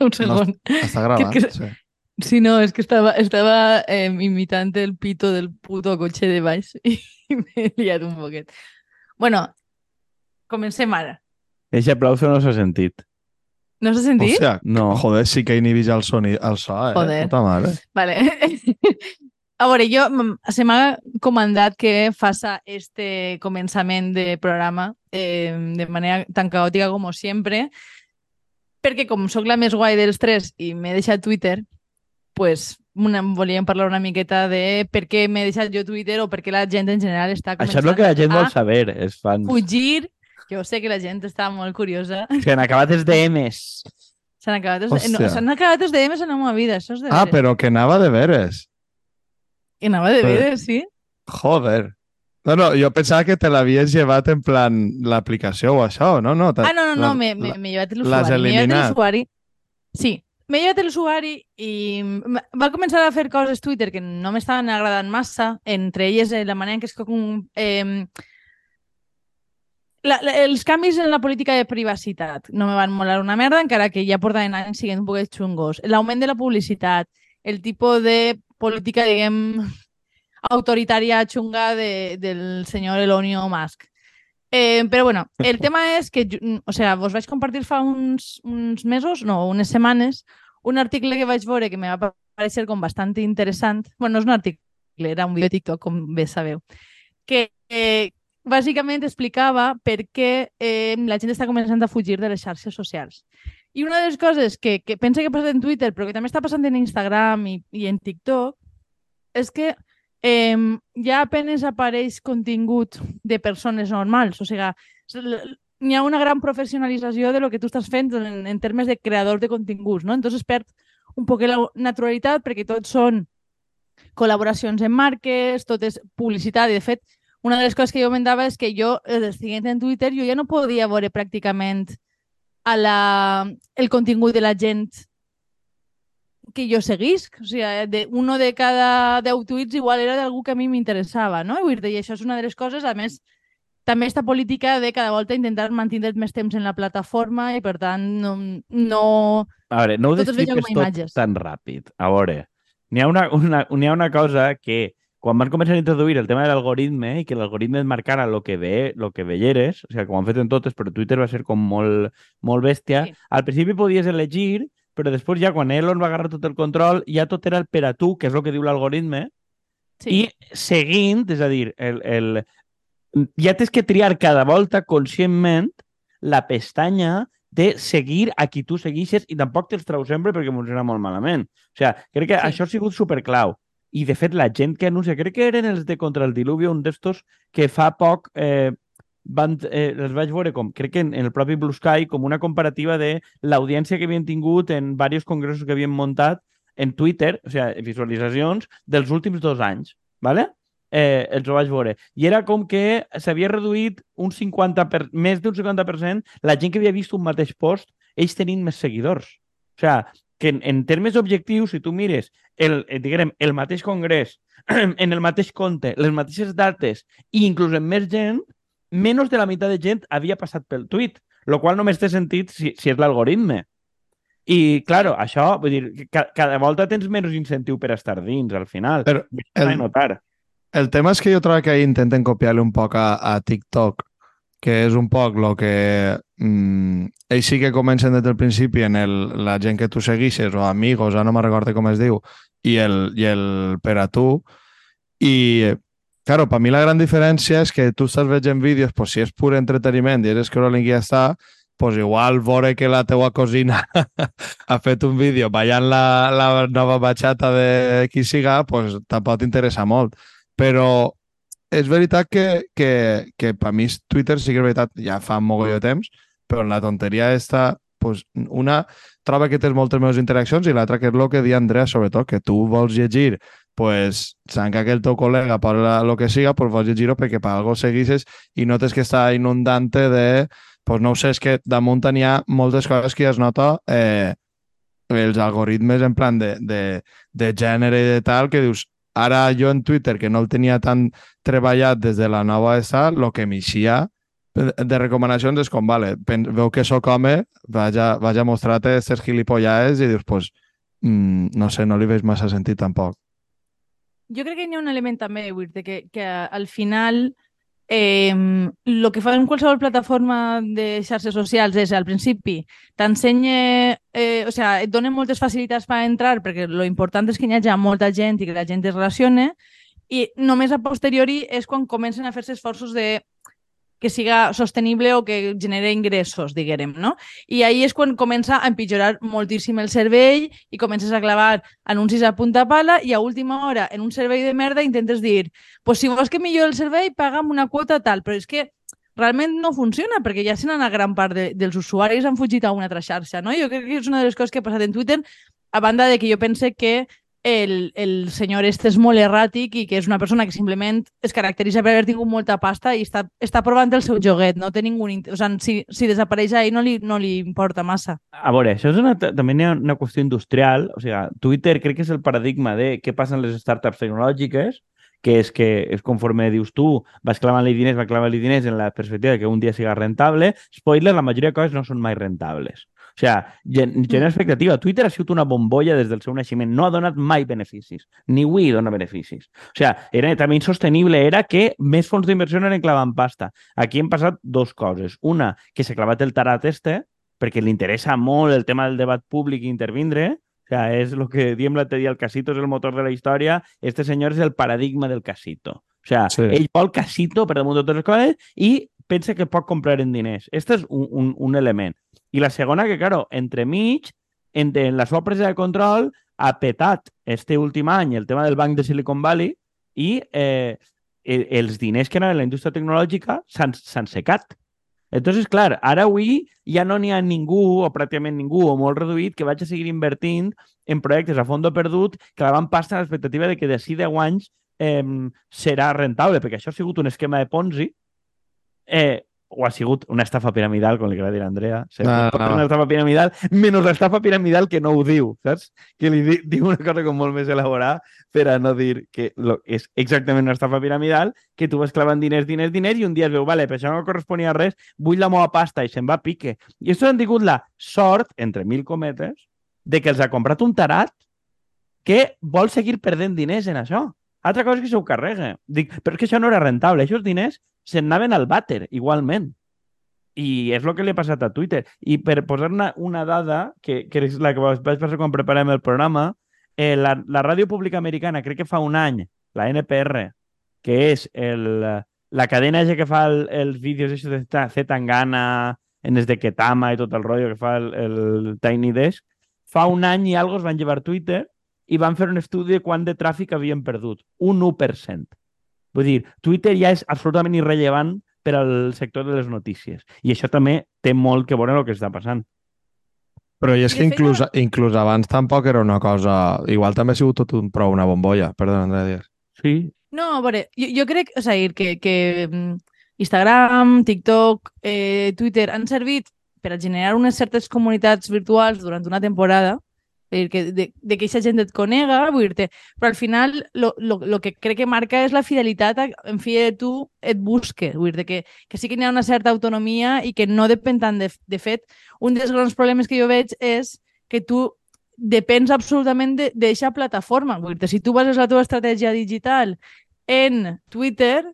un segon. No, està gravat, Que- que- sí. Sí, no, es que estaba, estaba eh, imitando el pito del puto cotxe de baix i m'he liat un poquet. Bueno, comencem ara. Eixe aplauso no s'ha sentit. No s'ha sentit? Hòstia, No. joder, sí que inhibix el, soni, el so, eh? Joder. Puta mare. Vale. A veure, jo se m'ha comandat que faça este començament de programa eh, de manera tan caòtica com sempre, perquè com sóc la més guai dels tres i m'he deixat Twitter, pues una, volíem parlar una miqueta de per què m'he deixat jo Twitter o per què la gent en general està Això és el que la gent a vol saber, els fans. fugir. Jo sé que la gent està molt curiosa. Que han acabat els DMs. S'han acabat, els, no, s'han acabat els DMs en la meva vida, això és de Ah, veres. però que anava de veres. Que anava de Però- veres, sí. Joder. No, no, jo pensava que te l'havies llevat en plan l'aplicació o això, no? no Ah, no, no, no, m'he llevat l'usuari. M'he llevat l'usuari. Sí, m'he llevat l'usuari i va començar a fer coses Twitter que no m'estaven agradant massa, entre elles eh, la manera en què es... com, Eh, la, la, els canvis en la política de privacitat no me van molar una merda, encara que ja portaven anys siguent un poquet xungos. L'augment de la publicitat, el tipus de política, diguem, autoritària xunga de, del senyor Elonio Musk. Eh, però bueno, el tema és que, o sea, vos vaig compartir fa uns, uns mesos, no, unes setmanes, un article que vaig veure que me va parecer com bastant interessant. Bueno, no és un article, era un vídeo de TikTok, com bé sabeu, que eh, bàsicament explicava per què eh, la gent està començant a fugir de les xarxes socials. I una de les coses que, que pensa que ha passat en Twitter, però que també està passant en Instagram i, i en TikTok, és que eh, ja apenes apareix contingut de persones normals. O sigui, n'hi ha una gran professionalització de lo que tu estàs fent en, en termes de creador de continguts, no? Entonces perd un poc la naturalitat perquè tots són col·laboracions en marques, tot és publicitat i de fet una de les coses que jo comentava és que jo, eh, seguint en Twitter, jo ja no podia veure pràcticament a la, el contingut de la gent que jo seguisc. O sigui, de, uno de cada 10 tuits igual era d'algú que a mi m'interessava, no? Vull dir, i això és una de les coses, a més, també esta política de cada volta intentar mantenir més temps en la plataforma i, per tant, no... no... A veure, no ho descripes tot imatges. tan ràpid. A veure, n'hi ha, una, una, ha una cosa que quan van començar a introduir el tema de l'algoritme i que l'algoritme et marcara el que, ve, lo que veieres, o sigui, com han fet en totes, però Twitter va ser com molt, molt bèstia, Sí. al principi podies elegir, però després ja quan Elon va agarrar tot el control, ja tot era el per a tu, que és el que diu l'algoritme, Sí. i seguint, és a dir, el, el, ja tens que triar cada volta conscientment la pestanya de seguir a qui tu seguixes i tampoc te'ls trau sempre perquè funciona molt malament. O sigui, crec que Sí. això ha sigut superclau. I, de fet, la gent que anuncia, crec que eren els de Contra el Diluvio, un d'estos que fa poc eh, van, eh, els vaig veure com, crec que en, en el propi Blue Sky, com una comparativa de l'audiència que havien tingut en diversos congressos que havien muntat en Twitter, o sigui, visualitzacions dels últims dos anys, ¿vale? eh, els ho vaig veure. I era com que s'havia reduït un 50 per, més d'un 50% la gent que havia vist un mateix post, ells tenint més seguidors. O sigui, que en, en termes objectius, si tu mires el, eh, diguem, el mateix congrés, en el mateix compte, les mateixes dates, i inclús en més gent, menys de la meitat de gent havia passat pel tuit, el qual només té sentit si, si és l'algoritme. I, claro, això, vull dir, ca, cada volta tens menys incentiu per estar dins, al final. Però el- notar. El tema és que jo trobo que intenten copiar-li un poc a, a TikTok, que és un poc el que... Mm, ells sí que comencen des del principi en el, la gent que tu seguixes o amigos, ara no me'n recordo com es diu, i el, i el per a tu. I, claro, per mi la gran diferència és que tu estàs veient vídeos, pues, si és pur entreteniment i eres scrolling i ja està, pues igual veure que la teua cosina ha fet un vídeo ballant la, la nova batxata de qui siga, pues te pot interessar molt. Però és veritat que, que, que per mi Twitter sí que és veritat, ja fa mogolló de temps, però la tonteria està, pues, una troba que tens moltes més interaccions i l'altra que és el que dia Andrea, sobretot, que tu vols llegir pues, sabent que el teu col·lega parla el que siga, pues vols llegir-ho perquè per algo seguixes i notes que està inundante de pues no ho sé, és que damunt n'hi ha moltes coses que ja es nota eh, els algoritmes en plan de, de, de gènere i de tal, que dius, ara jo en Twitter, que no el tenia tan treballat des de la nova esta, el que m'eixia de recomanacions és com, vale, veu que sóc home, vaig a, vaig a mostrar-te aquestes gilipollades i dius, pues, mm, no sé, no li veig massa sentit tampoc. Jo crec que hi ha un element també, dir, que, que al final eh, que fa en qualsevol plataforma de xarxes socials és, al principi, t'ensenya, eh, o sigui, et dona moltes facilitats per entrar, perquè lo important és que hi hagi molta gent i que la gent es relacione, i només a posteriori és quan comencen a fer-se esforços de que siga sostenible o que genere ingressos, diguem, no? I ahí és quan comença a empitjorar moltíssim el cervell i comences a clavar anuncis a punta pala i a última hora, en un servei de merda, intentes dir pues si vols que millori el servei, paga'm una quota tal, però és que realment no funciona, perquè ja se n'han gran part de, dels usuaris han fugit a una altra xarxa, no? Jo crec que és una de les coses que ha passat en Twitter, a banda de que jo pense que el, el senyor este és molt erràtic i que és una persona que simplement es caracteritza per haver tingut molta pasta i està, està provant el seu joguet, no té ningú... O sigui, si, si desapareix ahí no li, no li importa massa. A veure, això és una, també hi ha una qüestió industrial. O sigui, Twitter crec que és el paradigma de què passa en les startups tecnològiques, que és que és conforme dius tu, vas clavant-li diners, vas clavant-li diners en la perspectiva que un dia siga rentable. Spoiler, la majoria de coses no són mai rentables. O sigui, gen genera expectativa. Twitter ha sigut una bombolla des del seu naixement. No ha donat mai beneficis. Ni avui dona beneficis. O sigui, era també insostenible era que més fons d'inversió eren clavant pasta. Aquí hem passat dos coses. Una, que s'ha clavat el tarat este, perquè li interessa molt el tema del debat públic i intervindre, o sea, és el que diem l'altre dia, el casito és el motor de la història, este senyor és el paradigma del casito. O sea, Sí. ell vol casito per damunt de totes les coses i pensa que pot comprar en diners. Este és un, un, un element. I la segona, que, claro, entremig, en, en la seva presa de control, ha petat este últim any el tema del banc de Silicon Valley i eh, els diners que anaven a la indústria tecnològica s'han secat. Entonces, clar, ara avui ja no n'hi ha ningú, o pràcticament ningú, o molt reduït, que vagi a seguir invertint en projectes a fondo perdut que la van passar a l'expectativa de que d'ací 10 anys eh, serà rentable, perquè això ha sigut un esquema de Ponzi, eh, o ha sigut una estafa piramidal, com li agrada dir a Andrea. No, no, no. una estafa piramidal, menys l'estafa piramidal que no ho diu, saps? Que li di, diu una cosa com molt més elaborada per a no dir que lo, és exactament una estafa piramidal, que tu vas clavant diners, diners, diners, i un dia es veu, vale, per això no corresponia res, vull la meva pasta i se'n va a pique. I això han tingut la sort, entre mil cometes, de que els ha comprat un tarat que vol seguir perdent diners en això. Altra cosa és que s'ho carrega. Dic, però és que això no era rentable. Aquests diners se'n anaven al vàter, igualment. I és el que li ha passat a Twitter. I per posar una, una dada, que, que és la que vaig passar quan preparem el programa, eh, la, la ràdio pública americana, crec que fa un any, la NPR, que és el, la cadena que fa el, els vídeos esos de Z Tangana, en els de Ketama i tot el rotllo que fa el, el Tiny Desk, fa un any i algo es van llevar Twitter i van fer un estudi de quant de tràfic havien perdut. Un 1%. Vull dir, Twitter ja és absolutament irrellevant per al sector de les notícies. I això també té molt que veure amb el que està passant. Però i és que inclús, inclús abans tampoc era una cosa... Igual també ha sigut tot un prou una bombolla. Perdona, Andrea Díaz. Sí, No, a veure, jo, jo crec, a dir, que, que mm, Instagram, TikTok, eh, Twitter han servit per a generar unes certes comunitats virtuals durant una temporada, dir, que, de, de que aquesta gent et conega, vull dir-te, però al final lo que crec que marca és la fidelitat a, en fi de tu et busques, vull dir que, que sí que hi ha una certa autonomia i que no depèn tant de, de fet. Un dels grans problemes que jo veig és que tu depens absolutament d'aquesta plataforma. Vull dir, si tu bases la teva estratègia digital en Twitter,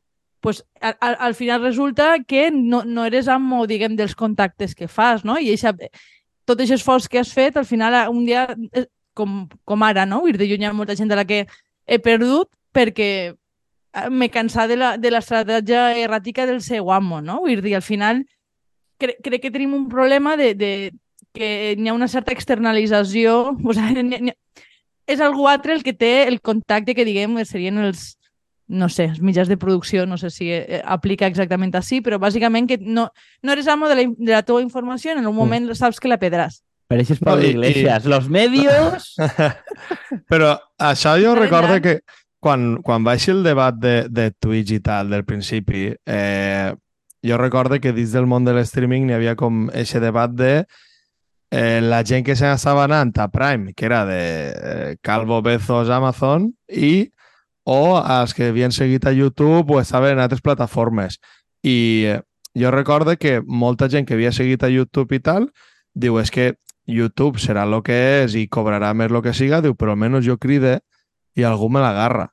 pues, al, al, al final resulta que no, no eres amo, diguem, dels contactes que fas, no? I eixa, tot aquest esforç que has fet, al final, un dia, eh, com, com ara, no? Vull dir, jo hi ha molta gent a la que he perdut perquè eh, m'he cansat de de l'estratègia erràtica del seu amo, no? Vull dir, al final, cre crec que tenim un problema de, de que n'hi ha una certa externalització, o sigui, ha- és algú altre el que té el contacte que, diguem, serien els, no sé, els mitjans de producció, no sé si eh, aplica exactament així, però bàsicament que no, no eres amo de la, de la teva informació, en un moment saps que la pedràs. Pero ese es No, Pablo y- Iglesias. Los medios. Però això jo recordo que quan, quan va ser el debat de, de Twitch i tal del principi, eh, jo recordo que dins del món de l'streaming n'hi havia com aquest debat de eh, la gent que se n'estava anant a Prime, que era de eh, Calvo, Bezos, Amazon, i o els que havien seguit a YouTube o estaven en altres plataformes. I, eh, jo recordo que molta gent que havia seguit a YouTube i tal, diu, és que YouTube serà el que és i cobrarà més el que siga, diu, però almenys jo cride i algú me l'agarra.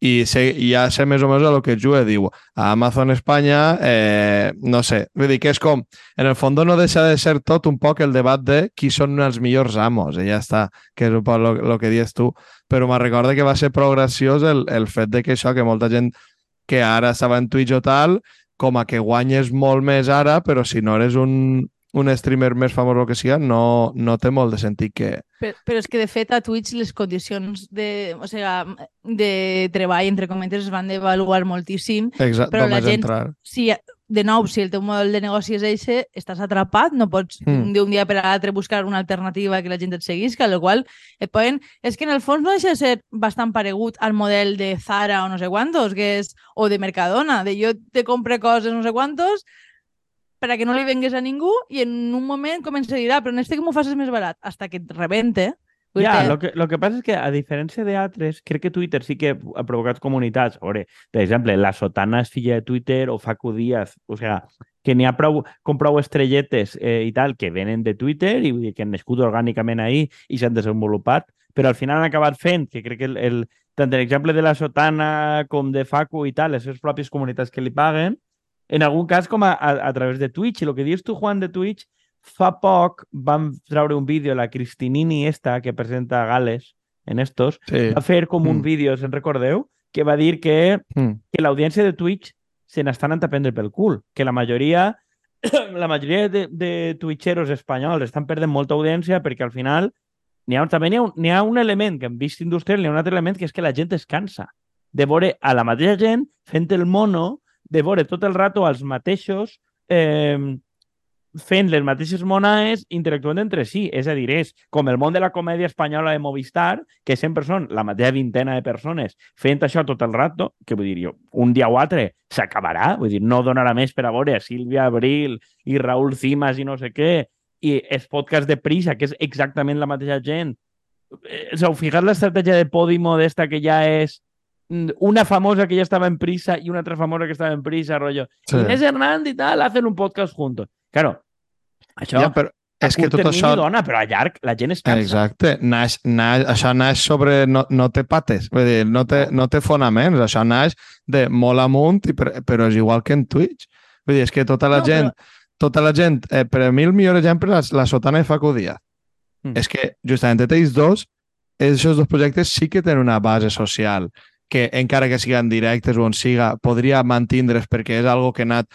I, sé, i ja sé més o menys el que juga, diu, a Amazon Espanya, eh, no sé, vull dir que és com, en el fons no deixa de ser tot un poc el debat de qui són els millors amos, i ja està, que és un poc el que dius tu, però me recorda que va ser prou graciós el, el fet de que això, que molta gent que ara estava en Twitch o tal, com a que guanyes molt més ara, però si no eres un, un streamer més famós o que sigui, no, no té molt de sentit que... Però, però és que, de fet, a Twitch les condicions de, o sigui, de treball, entre cometes, es van devaluar moltíssim. Exacte, però la gent, entrar. si, de nou, si el teu model de negoci és eixe, estàs atrapat, no pots Mm. d'un dia per a l'altre buscar una alternativa que la gent et seguisca, el qual et poden... És que en el fons no deixa de ser bastant paregut al model de Zara o no sé quantos, que és, o de Mercadona, de jo te compre coses no sé quantos per a que no li vengues a ningú i en un moment comença a dir, ah, però en este que m'ho facis més barat, hasta que et rebente. Vull Ja, lo que, lo que passa és que, a diferència d'altres, crec que Twitter sí que ha provocat comunitats. A veure, per exemple, la Sotana és filla de Twitter o Facu Díaz. O sigui, que n'hi ha prou, com prou estrelletes eh, i tal que venen de Twitter i vull dir, que han nascut orgànicament ahí i s'han desenvolupat, però al final han acabat fent, que crec que el, el, tant l'exemple de la Sotana com de Facu i tal, les seves pròpies comunitats que li paguen, en algun cas com a, a, a través de Twitch. I el que dius tu, Juan, de Twitch, fa poc vam treure un vídeo, la Cristinini esta, que presenta Gales en estos, Sí. va fer com un Mm. vídeo, se'n recordeu? Que va dir que, Mm. que l'audiència de Twitch se n'estan prendre pel cul, que la majoria la majoria de, de twitcheros espanyols estan perdent molta audiència perquè al final n'hi ha, també n'hi ha, un, n'hi ha un element que hem vist industrial, n'hi ha un altre element que és que la gent es cansa de veure a la mateixa gent fent el mono, de veure tot el rato als mateixos eh, fent les mateixes monaes interactuant entre si. És a dir, és com el món de la comèdia espanyola de Movistar, que sempre són la mateixa vintena de persones fent això tot el rato, que vull dir jo, un dia o altre s'acabarà, vull dir, no donarà més per a veure Sílvia Abril i Raúl Cimas i no sé què, i els podcasts de Prisa, que és exactament la mateixa gent. Eh, Us heu fixat l'estratègia de Podimo d'esta que ja és una famosa que ja estava en Prisa i una altra famosa que estava en Prisa, rollo. Sí. Inés Hernández i tal, hacen un podcast juntos. Claro, això Ja, però és que tot això... dona, però a llarg la gent es cansa. Exacte, naix, naix, això naix sobre... No, no té pates, vull dir, no té, no té fonaments, això naix de molt amunt, i per, però és igual que en Twitch. Vull dir, és que tota la No, gent, tota la gent, eh, per a mi el millor exemple és la Sotana de Facu Díaz. Mm. És que justament ells dos, aquests dos projectes sí que tenen una base social que encara que siguin directes o on siga, podria mantindre's perquè és algo que ha anat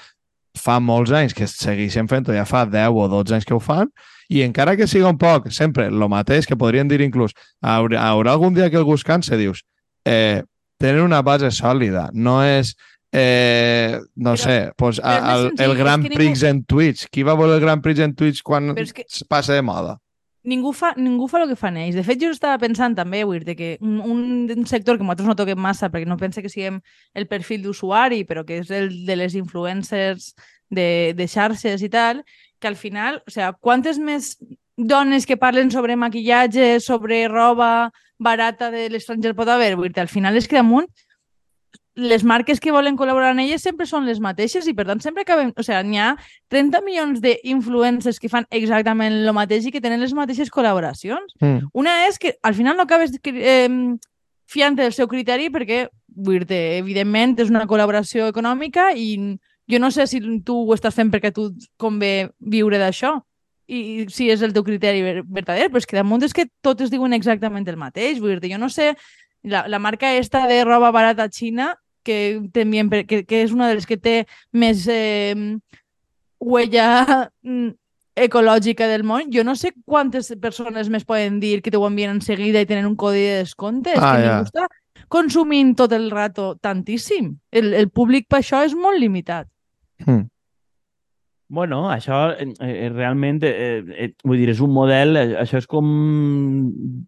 fa molts anys que segueixen fent-ho, ja fa 10 o 12 anys que ho fan, i encara que siga un poc, sempre el mateix, que podrien dir inclús, haurà, haurà algun dia que algú es canse, dius, eh, tenen una base sòlida, no és, eh, no Però- sé, pues, però el, senzill, el Grand que ningú- Prix en Twitch. Qui va voler el Grand Prix en Twitch quan que- passa de moda? Ningú fa, ningú fa el que fan ells. De fet, jo estava pensant també, dir, que un, un, sector que nosaltres no toquem massa perquè no pense que siguem el perfil d'usuari, però que és el de les influencers de, de xarxes i tal, que al final, o sea, quantes més dones que parlen sobre maquillatge, sobre roba barata de l'estranger pot haver? Vull al final és que damunt les marques que volen col·laborar en elles sempre són les mateixes i per tant sempre acabem... O sigui, n'hi ha 30 milions d'influencers que fan exactament el mateix i que tenen les mateixes col·laboracions. Mm. Una és que al final no acabes eh, fiant del seu criteri perquè, vull dir evidentment és una col·laboració econòmica i jo no sé si tu ho estàs fent perquè tu convé viure d'això i si és el teu criteri ver- verdader, però és que damunt és que totes diuen exactament el mateix. Vull dir jo no sé, la, la marca esta de roba barata xina que, per- que, que és una de les que té més eh, huella mm, ecològica del món, jo no sé quantes persones més poden dir que t'ho envien en seguida i tenen un codi de descompte. És Ah, que ja. ningú està consumint tot el rato tantíssim. El, el públic per això és molt limitat. Mm. Bueno, això eh, eh, realment, eh, eh, vull dir, és un model, eh, això és com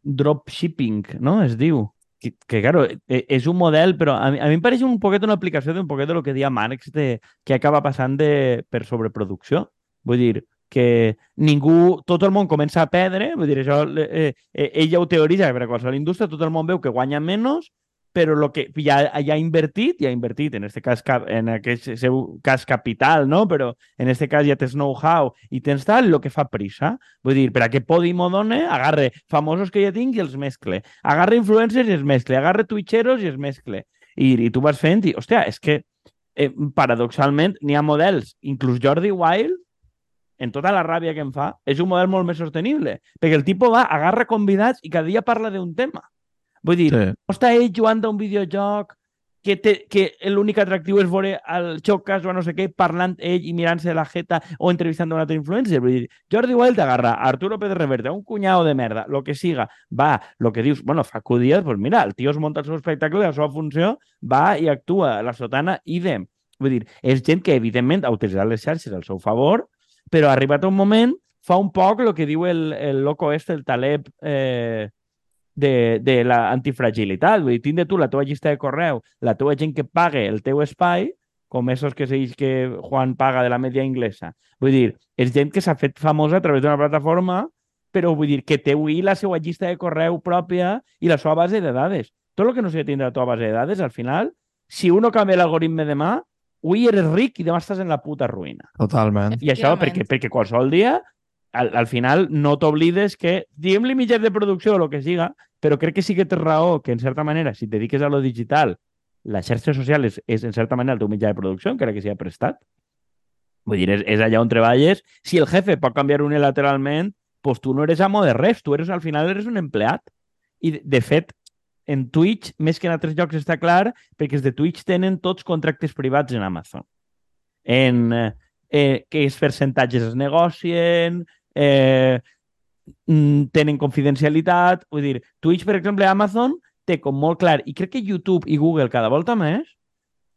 dropshipping, no? Es diu. Que, que claro, és un model, però a mi, a mi em pareix un poquet una aplicació d'un poquet de lo que deia Marx de que acaba passant de, per sobreproducció. Vull dir, que ningú, tot el món comença a perdre, vull dir, això, eh, eh, ell ja ho teoritza per a qualsevol indústria, tot el món veu que guanya menys, però lo que ha invertit, ja ha invertit, en este cas, en aquest cas capital, no? però en este cas ja tens know-how i tens tal, el que fa prisa. Vull dir, per a que Podimo done, agarre famosos que ja tinc i els mescle. Agarre influencers i els mescle. Agarre twitcheros i els mescle. I, i tu vas fent i, hòstia, és que eh, paradoxalment n'hi ha models, inclús Jordi Wild, en tota la ràbia que em fa, és un model molt més sostenible. Perquè el tipus va, agarra convidats i cada dia parla d'un tema. Vull dir, sí. està ell jugant a un videojoc que, té, que l'únic atractiu és veure el Xocas o no sé què parlant ell i mirant-se la jeta o entrevistant un altre influencer. Vull dir, Jordi Wild agarra a Arturo Pérez Reverte, un cunyau de merda, lo que siga, va, lo que dius, bueno, fa Díaz, pues mira, el tio es munta el seu espectacle la seva funció va i actua, la sotana, idem. Vull dir, és gent que, evidentment, ha utilitzat les xarxes al seu favor, però arribat un moment fa un poc el que diu el, el loco este, el Taleb eh, de, de l'antifragilitat. Vull dir, tindre tu la teva llista de correu, la teva gent que pague el teu espai, com esos que se que Juan paga de la media inglesa. Vull dir, és gent que s'ha fet famosa a través d'una plataforma, però vull dir que té avui la seva llista de correu pròpia i la seva base de dades. Tot el que no sé tindre la teva base de dades, al final, si uno canvia l'algoritme demà, avui eres ric i demà estàs en la puta ruïna. Totalment. I això perquè, perquè qualsevol dia, al, al final, no t'oblides que, diguem-li mitjans de producció o el que siga, però crec que sí que tens raó que, en certa manera, si et dediques a lo digital, la xarxa social és, en certa manera, el teu mitjà de producció, encara que sigui prestat. Vull dir, és, és allà on treballes. Si el jefe pot canviar unilateralment, pues tu no eres amo de res, tu eres, al final eres un empleat. I, de fet, en Twitch, més que en altres llocs està clar, perquè els de Twitch tenen tots contractes privats en Amazon. En eh, eh que els percentatges es negocien, eh, tenen confidencialitat. Vull dir, Twitch, per exemple, Amazon té com molt clar, i crec que YouTube i Google cada volta més,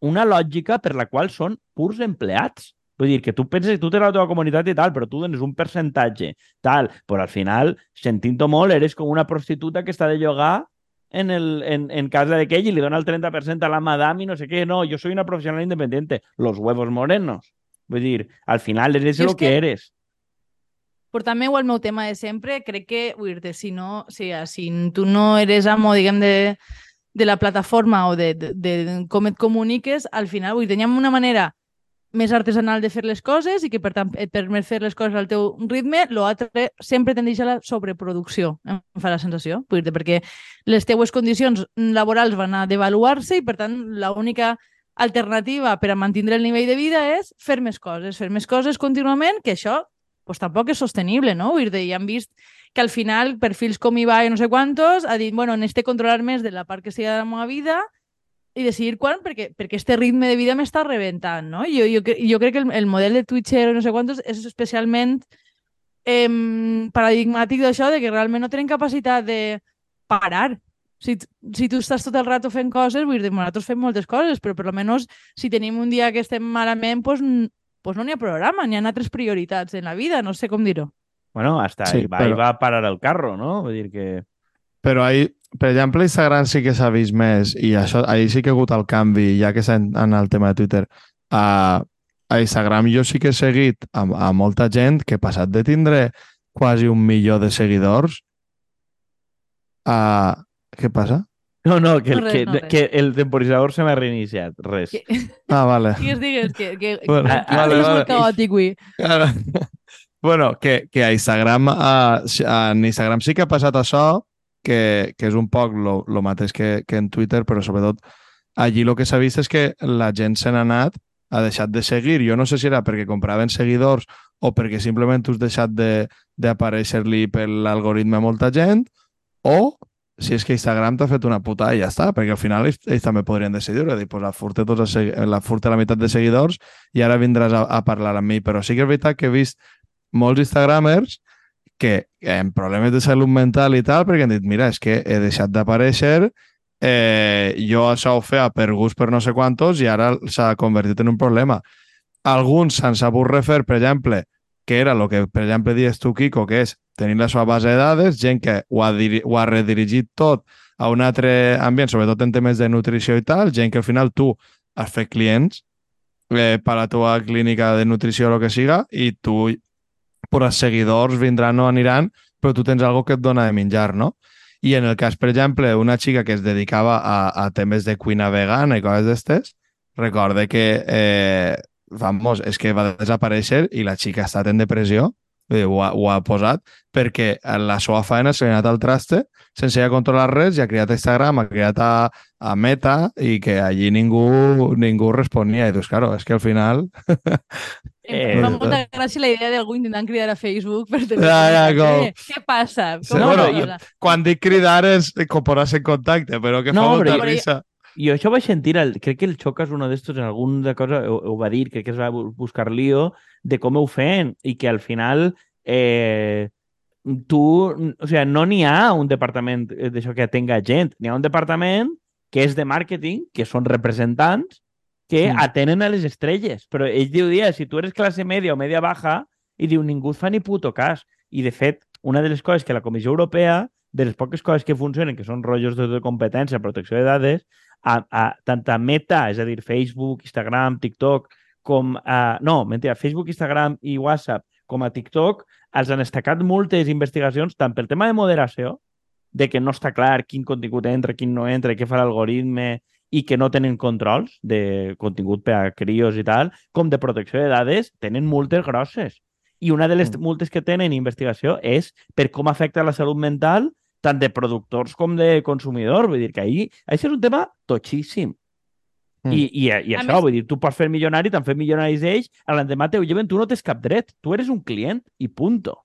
una lògica per la qual són purs empleats. Vull dir, que tu penses que tu tens la teva comunitat i tal, però tu dones un percentatge, tal, però al final, sentint-ho molt, eres com una prostituta que està de llogar en, el, en, en casa d'aquell i li dona el 30% a la madame i no sé què. No, jo soy una professional independiente. Los huevos morenos. Vull dir, al final eres lo que, que eres també el meu tema de sempre, crec que, dir si no, sigui, si tu no eres amo, diguem, de, de la plataforma o de, de, de com et comuniques, al final, vull teníem una manera més artesanal de fer les coses i que, per tant, et permet fer les coses al teu ritme, l'altre sempre tendeix a la sobreproducció, em fa la sensació, vull dir perquè les teues condicions laborals van a devaluar-se i, per tant, l'única alternativa per a mantenir el nivell de vida és fer més coses, fer més coses contínuament, que això pues tampoc és sostenible, no? Vull dir, ja han vist que al final perfils com Ibai no sé quantos ha dit, bueno, necessito controlar més de la part que sigui de la meva vida i decidir quan, perquè, perquè este ritme de vida m'està rebentant, no? Jo, jo, jo crec que el, el model de Twitcher no sé quantos és especialment eh, paradigmàtic d'això, de que realment no tenen capacitat de parar. Si, si tu estàs tot el rato fent coses, vull dir, nosaltres fem moltes coses, però per almenys si tenim un dia que estem malament, doncs pues no n'hi ha programa, n'hi ha altres prioritats en la vida, no sé com dir-ho. Bueno, hasta sí, va, però... va a parar el carro, no? Vull dir que... Però ahí, per exemple, Instagram sí que s'ha vist més i això, ahí sí que ha hagut el canvi, ja que està en el tema de Twitter. A, a Instagram jo sí que he seguit a, a molta gent que ha passat de tindre quasi un milió de seguidors a... Què passa? No, no, que, no res, que, no que el temporitzador se m'ha reiniciat. Res. Que... Ah, vale. Digues, digues, que, que, bueno, que, que vale, vale. molt caòtic avui. Bueno, que, que a Instagram, a, en Instagram sí que ha passat això, que, que és un poc el mateix que, que en Twitter, però sobretot allí el que s'ha vist és que la gent se n'ha anat, ha deixat de seguir. Jo no sé si era perquè compraven seguidors o perquè simplement has deixat d'aparèixer-li per l'algoritme a molta gent, o si és que Instagram t'ha fet una puta i ja està, perquè al final ells, ells també podrien decidir, dir, pues, la furte, tots la furte la meitat de seguidors i ara vindràs a, a parlar amb mi. Però sí que és veritat que he vist molts instagramers que amb problemes de salut mental i tal, perquè han dit, mira, és que he deixat d'aparèixer, eh, jo això ho feia per gust per no sé quantos i ara s'ha convertit en un problema. Alguns s'han sabut refer, per exemple, que era el que, per exemple, dius tu, Kiko, que és tenir la seva base de dades, gent que ho ha, ho ha redirigit tot a un altre ambient, sobretot en temes de nutrició i tal, gent que al final tu has fet clients eh, per a la teva clínica de nutrició o el que siga i tu, per als seguidors, vindran o aniran, però tu tens algo que et dona de menjar, no? I en el cas, per exemple, una xica que es dedicava a, a temes de cuina vegana i coses d'estes, recorde que, eh, vamos, és que va desaparèixer i la xica ha estat en depressió Vull dir, ho, ha, ho ha posat perquè la seva feina s'ha anat al traste sense ja controlar res i ha creat Instagram, ha creat a, a Meta i que allí ningú, ningú responia. I dius, claro, és que al final... Eh, em fa molta gràcia la idea d'algú intentant cridar a Facebook per tenir... Ja, ja, com... Què, què passa? Sí, bueno, jo, quan dic cridar és com posar-se en contacte, però que no, fa molta risa. Jo això vaig sentir, el, crec que el Xocas, uno d'estos, en algun de cosa, ho, ho va dir, crec que es va buscar lío, de com ho feien i que al final eh, tu, o sigui, no n'hi ha un departament d'això que atenga gent, n'hi ha un departament que és de màrqueting, que són representants, que mm. atenen a les estrelles. Però ell diu, dia, si tu eres classe media o media baja, i diu, ningú et fa ni puto cas. I, de fet, una de les coses que la Comissió Europea, de les poques coses que funcionen, que són rotllos de competència, protecció de dades, a, a, tant a Meta, és a dir, Facebook, Instagram, TikTok, com a... No, mentida, Facebook, Instagram i WhatsApp, com a TikTok, els han estacat moltes investigacions, tant pel tema de moderació, de que no està clar quin contingut entra, quin no entra, què fa l'algoritme, i que no tenen controls de contingut per a crios i tal, com de protecció de dades, tenen multes grosses. I una de les mm. multes que tenen investigació és per com afecta la salut mental tant de productors com de consumidors. Vull dir que ahir, això és un tema totxíssim. Mm. I, i, i això, més... vull dir, tu pots fer milionari, t'han fet milionaris ells, a l'endemà teu lleven, tu no tens cap dret. Tu eres un client i punto.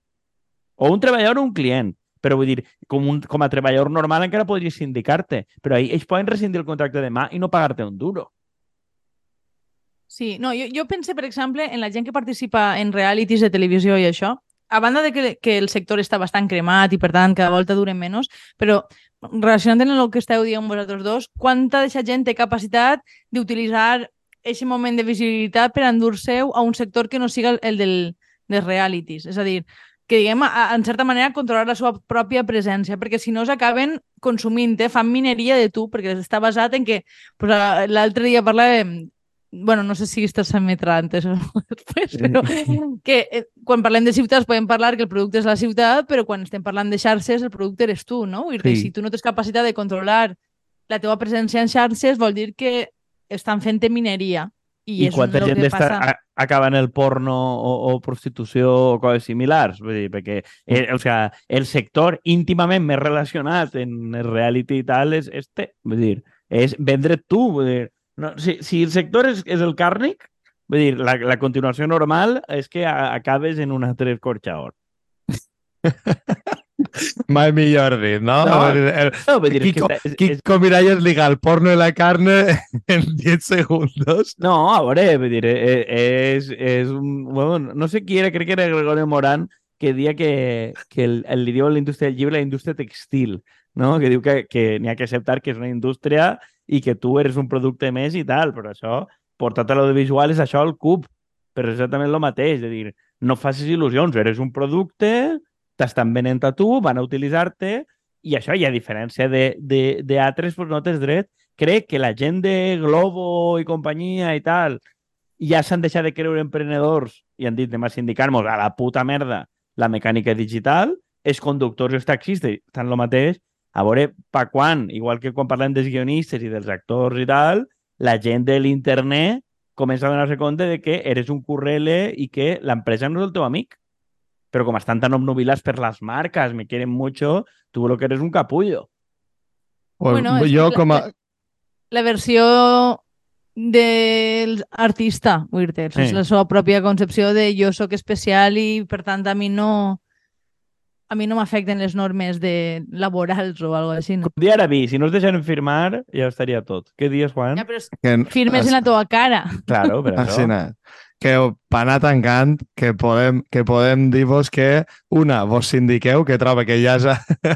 O un treballador o un client. Però vull dir, com, un, com a treballador normal encara podries sindicar-te. Però ells poden rescindir el contracte demà i no pagar-te un duro. Sí, no, jo, jo pense, per exemple, en la gent que participa en realities de televisió i això, a banda de que, que el sector està bastant cremat i per tant cada volta duren menys, però relacionant amb el que esteu dient vosaltres dos, quanta d'aquesta gent té capacitat d'utilitzar aquest moment de visibilitat per endur-se a un sector que no siga el, el del, dels realities? És a dir, que diguem, a, en certa manera, controlar la seva pròpia presència, perquè si no s'acaben consumint, eh? fan mineria de tu, perquè està basat en que pues, l'altre dia parlàvem bueno, no sé si esto s'emetrà antes o després, però que eh, quan parlem de ciutats podem parlar que el producte és la ciutat, però quan estem parlant de xarxes el producte eres tu, no? I sí. si tu no tens capacitat de controlar la teva presència en xarxes vol dir que estan fent mineria. I, I quanta gent està a, acabant el porno o, o prostitució o coses similars? Vull dir, perquè eh, o sea, el sector íntimament més relacionat en el reality i tal és este. Vull dir, és vendre tu. Vull dir, no, si, si el sector és, és el càrnic, vull dir, la, la continuació normal és que a, acabes en un altre escorxador. Mai millor dit, no? No, el, no dir, Kiko, que és, Kiko Miralles liga el porno i la carne en 10 segundos. No, a veure, vull dir, és, és un... Bueno, no sé qui era, crec que era Gregorio Morán, que dia que, que el, el, li diu a la indústria del llibre la indústria textil, no? que diu que, que n'hi ha que acceptar que és una indústria i que tu eres un producte més i tal, però això, portat a l'audiovisual és això el cub, però és exactament el mateix, és a dir, no facis il·lusions, eres un producte, t'estan venent a tu, van a utilitzar-te, i això, i a diferència d'altres, pues no tens dret. Crec que la gent de Globo i companyia i tal ja s'han deixat de creure emprenedors i han dit, anem a sindicar-nos a la puta merda la mecànica digital, els conductors i els taxistes estan el mateix, a veure pa quan, igual que quan parlem dels guionistes i dels actors i tal, la gent de l'internet comença a donar-se compte de que eres un currele i que l'empresa no és el teu amic. Però com estan tan obnubilats per les marques, me quieren mucho, tu lo que eres un capullo. Bueno, jo com a... La, la versió del artista, vull dir sí. és la seva pròpia concepció de jo sóc especial i per tant a mi no a mi no m'afecten les normes de laborals o alguna cosa així. No? Com dia ara vi, si no es deixen firmar, ja estaria tot. Què dius, Juan? Ja, però que... firmes es... en la teva cara. Claro, però això... Així que per anar tancant, que podem, que podem dir-vos que, una, vos sindiqueu, que troba que ja és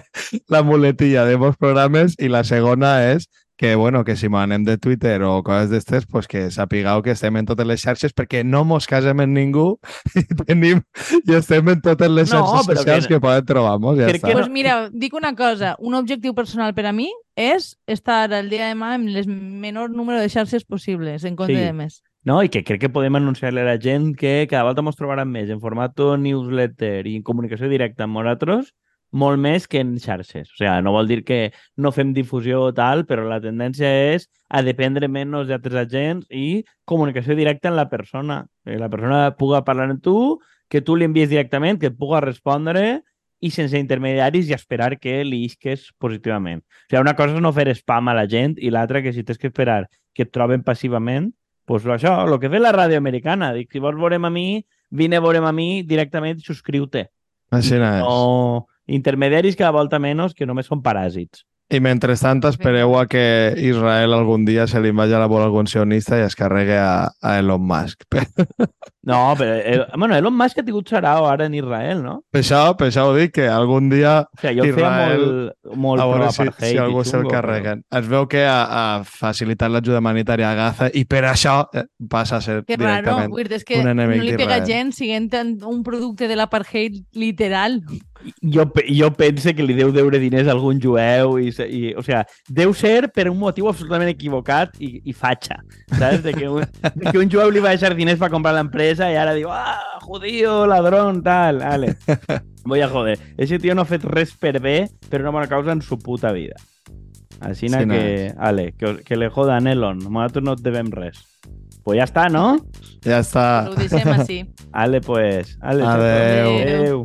la muletilla de vos programes, i la segona és que, bueno, que si manem de Twitter o coses d'estes, pues que sapigueu que estem en totes les xarxes perquè no mos casem en ningú i tenim i estem en totes les no, xarxes socials que, que poden trobar-nos. Ja està. Que... Pues mira, dic una cosa, un objectiu personal per a mi és estar el dia de demà amb el menor número de xarxes possibles, en compte sí. de més. No, i que crec que podem anunciar-li a la gent que cada volta ens trobaran més en format newsletter i en comunicació directa amb nosaltres molt més que en xarxes. O sigui, no vol dir que no fem difusió o tal, però la tendència és a dependre menys d'altres agents i comunicació directa amb la persona. Que la persona puga parlar amb tu, que tu li envies directament, que et puga respondre i sense intermediaris i esperar que li isques positivament. O sigui, una cosa és no fer spam a la gent i l'altra que si tens que esperar que et troben passivament, doncs això, el que fa la ràdio americana. Dic, si vols veurem a mi, vine a veurem a mi directament subscriu-te. Així no és. No intermediaris cada volta menys que només són paràsits. I mentrestant espereu a que Israel algun dia se li vagi a la bola algun sionista i es carregui a, a Elon Musk. No, però eh, bueno, Elon Musk ha tingut sarau ara en Israel, no? per això, per això ho dic, que algun dia O sigui, jo el Israel, molt, molt a veure si, si algú se'l carreguen. Es veu que ha, ha facilitat l'ajuda humanitària a Gaza i per això eh, passa a ser Que raro, directament weird, és que un no enemic li pega gent siguent un producte de l'apartheid literal. Però Jo, jo pense que li deu deure diners a algun jueu i, i o sigui, deu ser per un motiu absolutament equivocat i, i fatxa, saps? De que, un, de que un jueu li va deixar diners per comprar l'empresa i ara diu, ah, judío, ladrón, tal, vale. Voy a joder. Ese tío no ha fet res per bé per una bona causa en su puta vida. Així Sí, no que, ale, que, que le jodan Elon. Nosaltres no et devem res. Pues ja està, no? Està. Ho deixem així. Ale, pues. Ale, Adeu. Adeu.